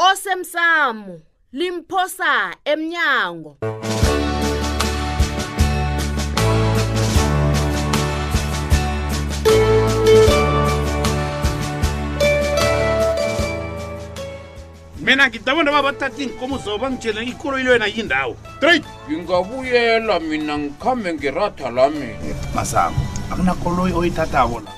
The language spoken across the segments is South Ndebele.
osemsamo limphosa emnyango mina ngidabona baba thatha iinkomo zabo bangitshele ikoloyi lwena yindawo straight ngingabuyela mina ngikhambe ngeratha lami masango akunakoloyi oyithathako la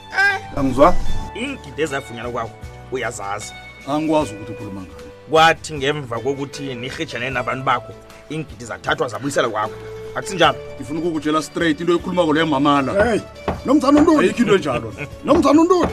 angizwa iingidi ezafunyana kwakho uyazazi angikwazi ukuthi ukhuluma ngani kwathi ngemva kokuthi nirhijane nabantu bakho iingidi zathathwa zabuyisela kwakho akusinjalo ngifuna ukukutshela straight into ekhulumako leyo mamala hey nomzana untuli ayikho into enjalo nomzana untuli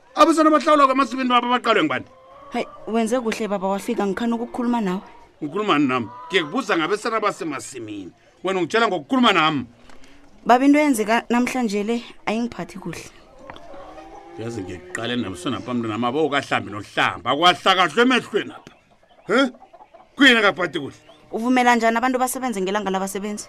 abusana bahlawula kwamasibini baba baqalwe ngubani hayi wenze kuhle baba wafika ngikhani ukukhuluma nawe ngikhulumani nami ngiyekubuza ngabesana basemasimini wena ungitshela ngokukhuluma nami baba into eyenzeka namhlanje le ayingiphathi kuhle yazi ngiqale nabusana bamntwana maba okahlambi nohlamba kwahlakahlwe emehlweni apha he kuyini akaphathi kuhle uvumela njani abantu basebenze ngelanga labasebenzi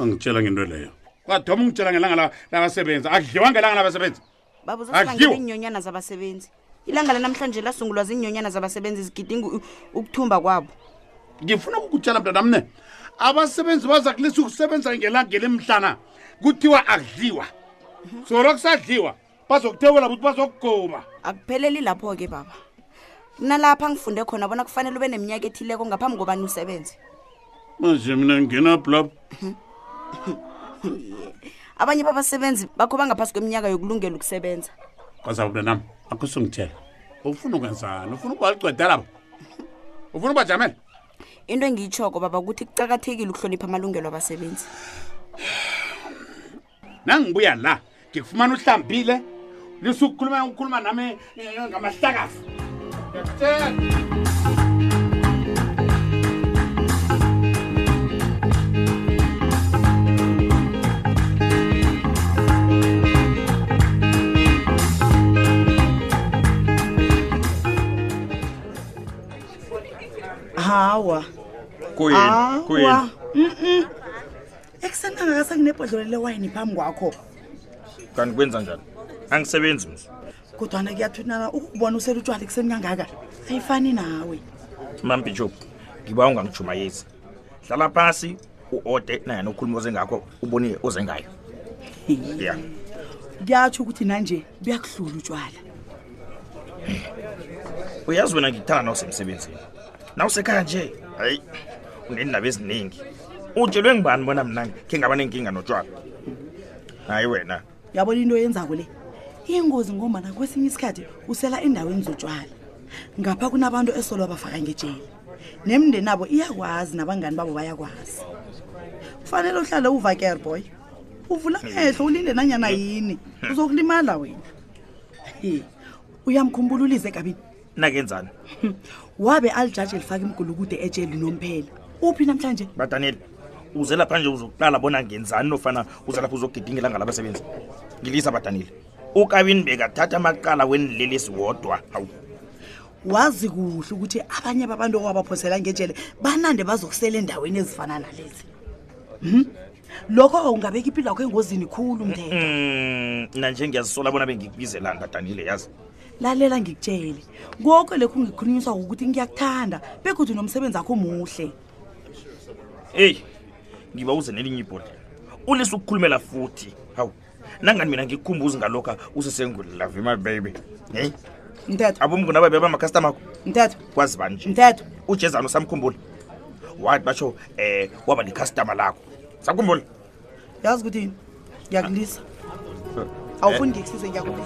angitshela ngento leyo kwathoma ungitshela ngelanga la- labasebenzi akudliwa ngelanga labasebenzi baba uzosibangela Adliwe. iinyonyana zabasebenzi ilanga lanamhlanje lasungulwa ziinyonyana zabasebenzi zigidinga u- ukuthumba kwabo ngifuna ukukutshela mntanam ne abasebenzi baza kulisa ukusebenza ngelangeni emhlana kuthiwa akudliwa solo kusadliwa bazokuthewela ukuthi bazokugoma akupheleli lapho-ke baba kunalapha ngifunde khona bona kufanele ube neminyaka ethileko ngaphambi kobani usebenze manje mina nginaphi lapho abanye babasebenzi bakho bangaphasi kweminyaka yokulungela ukusebenza kwazabe mntanami akusungithela ufuna ukwenzani ufuna ukubalicweda lapho ufuna ubajamela into engiyitshoko baba ukuthi kucakathekile ukuhlonipha amalungelo abasebenzi nangibuya la ngikufumana uhlambile lisukukhuluma ukukhuluma nami eh, ngamahlakafu hawa kuyini kuyini ekuseni angakase nginebhodlolo lewayini phambi kwakho kanti kwenza njani angisebenzi mzi kodwana kuyathunana ukubona usela utshwala ekuseni kangaka ayifani nawe mambijop ngiba ungangijumayezi hlala phasi u-ode nayena ukhuluma ozengakho ubonile ozengayo ya kuyatsho ukuthi nanje buyakuhlula utshwala uyazi wena ngikuthanda na usemsebenzini na usekhaya nje hayi unendaba eziningi utshelwe ngibani bona mna khe ngaba nenkinga notshwala hayi wena yabona into yenzako le ingozi ngombana kwesinye isikhathi usela endaweni zotshwala ngapha kunabantu esolo abafaka ngejeli nemndeni abo iyakwazi nabangani babo bayakwazi kufanele uhlale uvaker boy uvula mehlo ulinde nanyana yini uzokulimala wena uyamkhumbululisa egabini nakenzani wabe alijaji elifaka imgulukude etsheli nomphela uphi namhlanje badaneli uze lapha nje uzokuqala bona ngenzani nofana uze lapha uzogidinga ilanga labasebenzi ngilisa badanile ukabini bekathatha amaqala wenilelisi wodwa hawu wazi kuhle ukuthi abanye babantu okwabaphosela ngejele banande bazokusela endaweni ezifana nalezi hmm? lokho ungabeka impilo yakho engozini khulu mndela Mm, mna nje ngiyazisola bona bengikubizelani kadanile yazi lalela ngikutshele konke lekho ngikhulunyiswa ukuthi ngiyakuthanda begodwa nomsebenzi akho muhle eyi ngiba uze nelinye ibhodlela ulisa ukukhulumela futhi hawu nangani mina ngikukhumbuzi ngalokha usesengulilove my baby heyi mthetho abomnguna babe bamakhastama akho mthetho kwazi bani nje mthetho ujezana usamkhumbula wathi basho eh waba nekhastama lakho sakhumbula yazi ukuthi yini ngiyakulisa awufuni ngikusize ngiyakulisa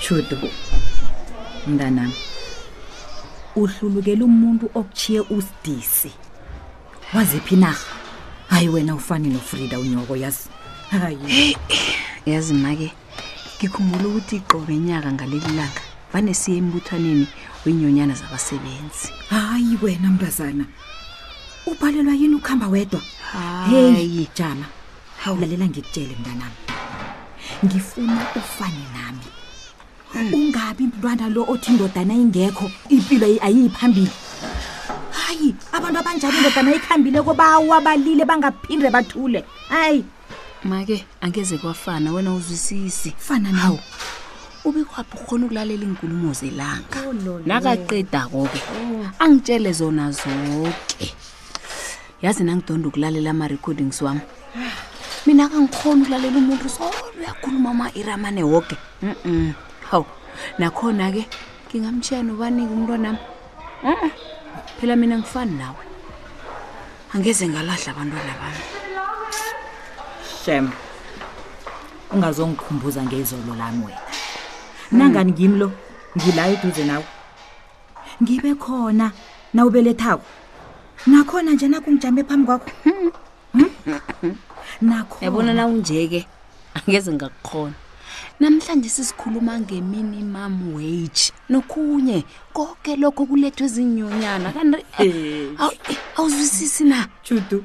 Chudo. Mntanami. Uhlulukela umuntu okuchiye usidisi. Waziphi na? Hayi wena ufani noFrida unyoko yazi. Hayi. Yazi make ngikhumbula ukuthi iqobe nyaka ngaleli langa vane siye embuthwaneni wenyonyana zabasebenzi. Hayi wena mntazana. Ubhalelwa yini ukuhamba wedwa? Hayi jama. hawu lalela ngikutshele mntanami ngifuna ufane nami ungabi mntwana lo othi indodana ingekho impilo ayiyiphambili hayi abantu abanjani indodana ayikhambile kobawa balile bangaphinde bathule hayi make angeze kwafana wena uzwisisi fana nawo ubekwaphi ukhona ukulalela iinkulumo zelanga oh, nakaqedako-ke oh. angitshele zona zonke yazi nangidonda ukulalela ama-recordings wami mina kangikhona ukulalela umuntu solo uyakhuluma ama-iramane woke mm hawu nakhona-ke ngingamshiya nobanika umntwanami uh-uh. phela mina ngifani nawe angeze ngalahla abantwana bami shem ungazongikhumbuza ngezolo lami wena nangani ngimi lo ngila eduze nawe ngibe khona nawubelethako nakhona nje nakungijame phambi kwakho Hmm? nakhona yabona na unje-ke angeze ngakukhona namhlanje sisikhuluma ngeminimum wage nokhunye konke lokho kulethwa ezinyonyana kanti awu- eh, awuzwisisi na judu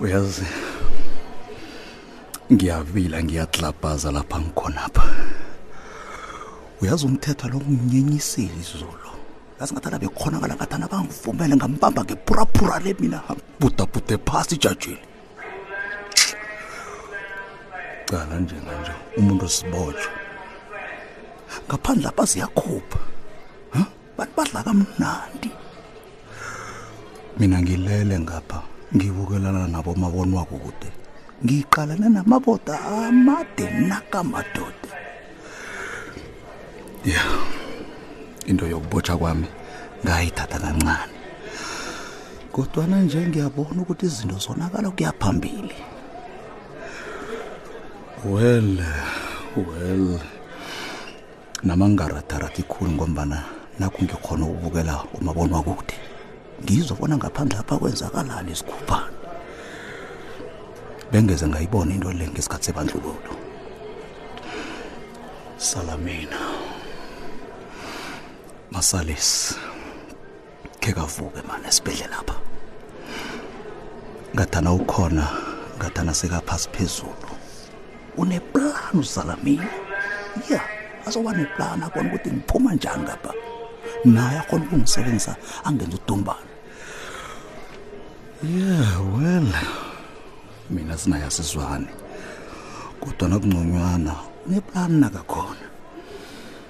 uyazi ngiyabila ngiyatlabhaza lapha ngikhonapha uyazi umthetho lo nginyenyisile izolo yazi ngathana bekhonakala ngathana bangivumele ngambamba ngephuraphura le mina bhudabhude phasi ijajile cala njenganje umuntu osibotshwa ngaphandle apha ziyakhupha bantu badla kamnandi mina ngilele ngapha ngibukelana nabomabonwako kude ngiqalane namaboda amade nakamadoda ya into yokubotsha kwami ngayithatha kancane kodwana nje ngiyabona ukuthi izinto zonakala kuyaphambili well well namangaratarathi khulu ngombana nakho ngikhona ukubukela umabonwa kude ngizwa bona ngaphandle apha kwenzakalani isikhuphana bengeze ngayibona into le ngesikhathi sebandlululo salamina masalisi khe kavuke mani esibhedlela apha ngathana ukhona ngathana sekaphasi phezulu uneplani uzala mina ya azoba neplani akona ukuthi ngiphuma njani ngapha naye akhona ukungisebenzisa angenza udumbane yeah well mina sinaye asizwane kodwa nakungconywana uneplani nakakhona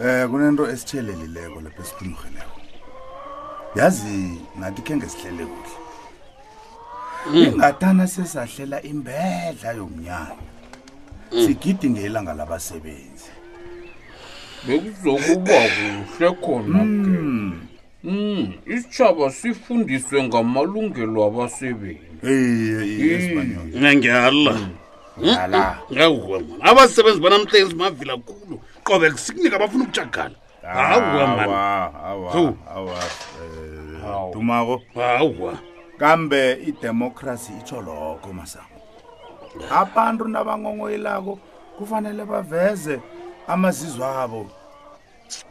um kunento esithelelileko lapho esiphumurheleko yazi nathi khe ngesihlele kuhle hmm. ingatana sesahlela imbedla yomnyanya hmm. sigidi ngelanga labasebenzi bekuzokuba kuhle khona Mm, isitshaba sifundiswe ngamalungelo abasebenzi ngiyala abasebenzi banamhla ezimavila khulu qobe sikunika abafuna ukutshagala Hawa, man. Hawa, hawa, Hawu. hawa, eh, Hawu. dumako hawa kambe idemokhrasi itsho lokho masango abantu nabangongoyilako kufanele baveze amazizo abo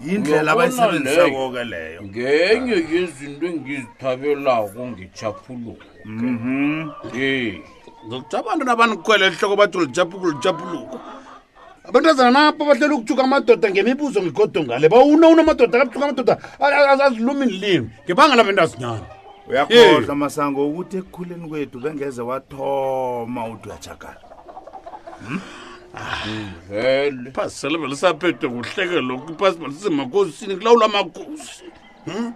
yindlela Uyabona abayisebenzisako-ke leyo ngenye yezinto engizithabelako ngichaphuluka Mhm. um ngokuthi abantu nabanikhwele ehloko bathi ulijaphuluko abantazana napho bahlela ukuthuka amadoda ngemibuzo ngigodo ngale bawuna una amadoda akathuka amadoda azilumi nilimi ngebanga labendazinyana uyakhohlwa masango ukuthi ekukhuleni kwethu bengeze wathoma uthi uyachakala hmm? vele phasi selebe lisaphethe kuhleke lokhu iphasi malisemakosini kulawula amakosi hmm?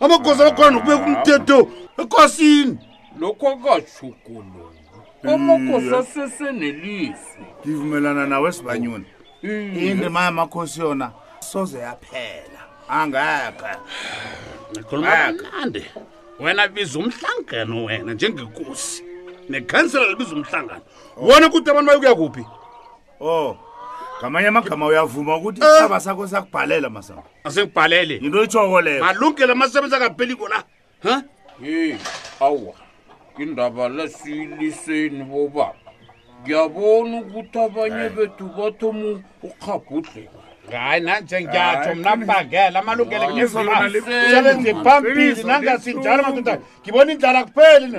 amakosi abakhona nokubeka umthetho ekosini lokho kashukulu umokosi asese nelizwi ngivumelana nawe sibanyoni indima yamakhosi yona soze yaphela angekhe ngikhuluma kamnandi wena biza umhlangano wena njengekosi nekhansela libiza umhlangano wona ukuthi abantu bayokuya kuphi o oh, ngamanye amagama uyavuma ukuthi eh. isaba sakho sakubhalela masango asengibhalele yinto itshoko leyo malungelo amasebenzi akapeliko la huh? yeyi awa indaba lesiyiliseni bobaba ngiyabona ukuthi abanye bethu bathoma ukhabhudleka hayi nanje ngiyatsho mna mbangela amalungelo ngisebenze phambili nangasinjalo madoda ngibona indlala kupheli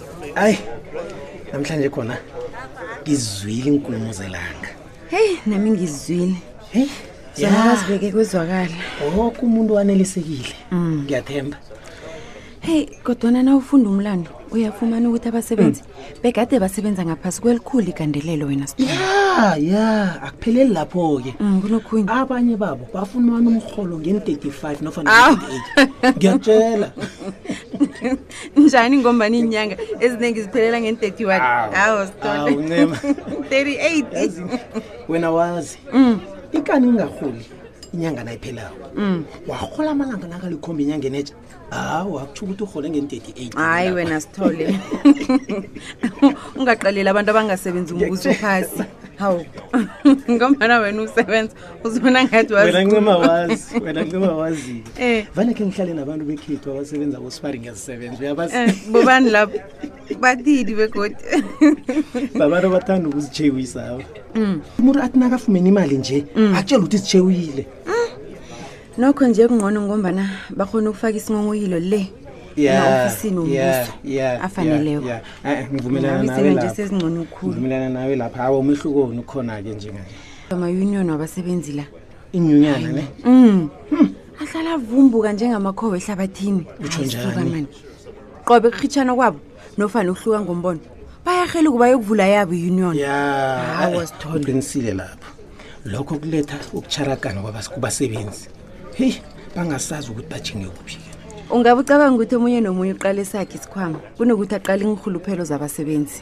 ayi namhlanje khona ngizwile iinkulumo zelanga heyi nami ngizwile heyi zona zibeke kwezwakala woke umuntu wanelisekile mm. ngiyathemba heyi kodwana na ufunda umlando uyafumana ukuthi abasebenzi mm. begade basebenza ngaphasi kwelikhulu igandelelo wena ya ya akupheleli lapho-ke mm, kunokhunye abanye babo bafumana umrholo ngen-35 nofana ngiyatshela njani ngombani iinyanga eziningi ziphelela ngen-31 awo sitole uncema 38 wena wazi Mm. ikani ungaholi inyanga nayiphelawo Mm. warhola amalanga nakalikhomba inyangeni etsha hawu akutsho ukuthi urhole ngen-38 hayi wena sithole ungaqaleli abantu abangasebenzi umbuso phasi hawu ngombana wena usebenza uzibona ngathi wazi wena ncima wazi wena ncima wazi Eh. vane khe ngihlale nabantu bekhethu abasebenza kosifari ngiyazisebenza uyabazi Eh, bobani lapho bathini begodi babantu abathanda ukuzitshewisa aba Mm. umuntu athi nakafumene imali nje akutshela ukuthi zitshewile nokho nje kungcono ngombana bakhona ukufaka isingongoyilo le Yeah, ema-ofisini wombuso yeah, yeah, afaneleko yeah, yeah. Eh, eh, ngivumelana nawe Ngivumelana nje lapho. sezingcono khulu. ngivumelana nawe lapha awa umehlukoni ukhona-ke njenganje amayunion wabasebenzi la inyunyana ne um ahlala avumbuka njengamakhowa ehlabathini Utjho njani? Ayisuka mani. qobe kurhitshana kwabo nofana ukuhluka ngombono bayarhela ukuba yokuvula yabo i-union Hawa, Sithole. yaqinisile lapho lokho kuletha ukutjharagana kwabas- kubasebenzi heyi bangasazi ukuthi bajinge kuphi ungabe ucabanga ukuthi omunye nomunye uqale sakhe isikhwama kunokuthi aqale iinrhuluphelo zabasebenzi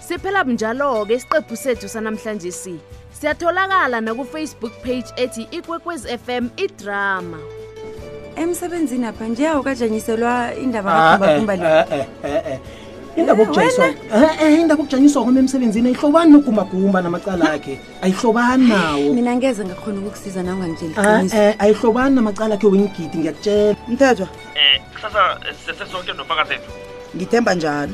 Siphela bunjalo-ke isiqephu sethu sanamhlanje si. Siyatholakala nakufacebook page ethi ikwekwez FM idrama. Emsebenzini apha nje awukajanyiselwa indaba ah, kagumbagumba le. Eh, eh, eh, eh. indaba okujanyiswa eh, eh, indaba okujanyiswa kwami emsebenzini ayihlobani nogumbagumba namacala akhe ayihlobani nawo mina ngeze ngakhona ukukusiza nawe ngangitsheliqiniso eh, ayihlobani namacala akhe wengigidi ngiyakutshela mthethwa um kusasa sesesonke nofakazethu ngithemba njalo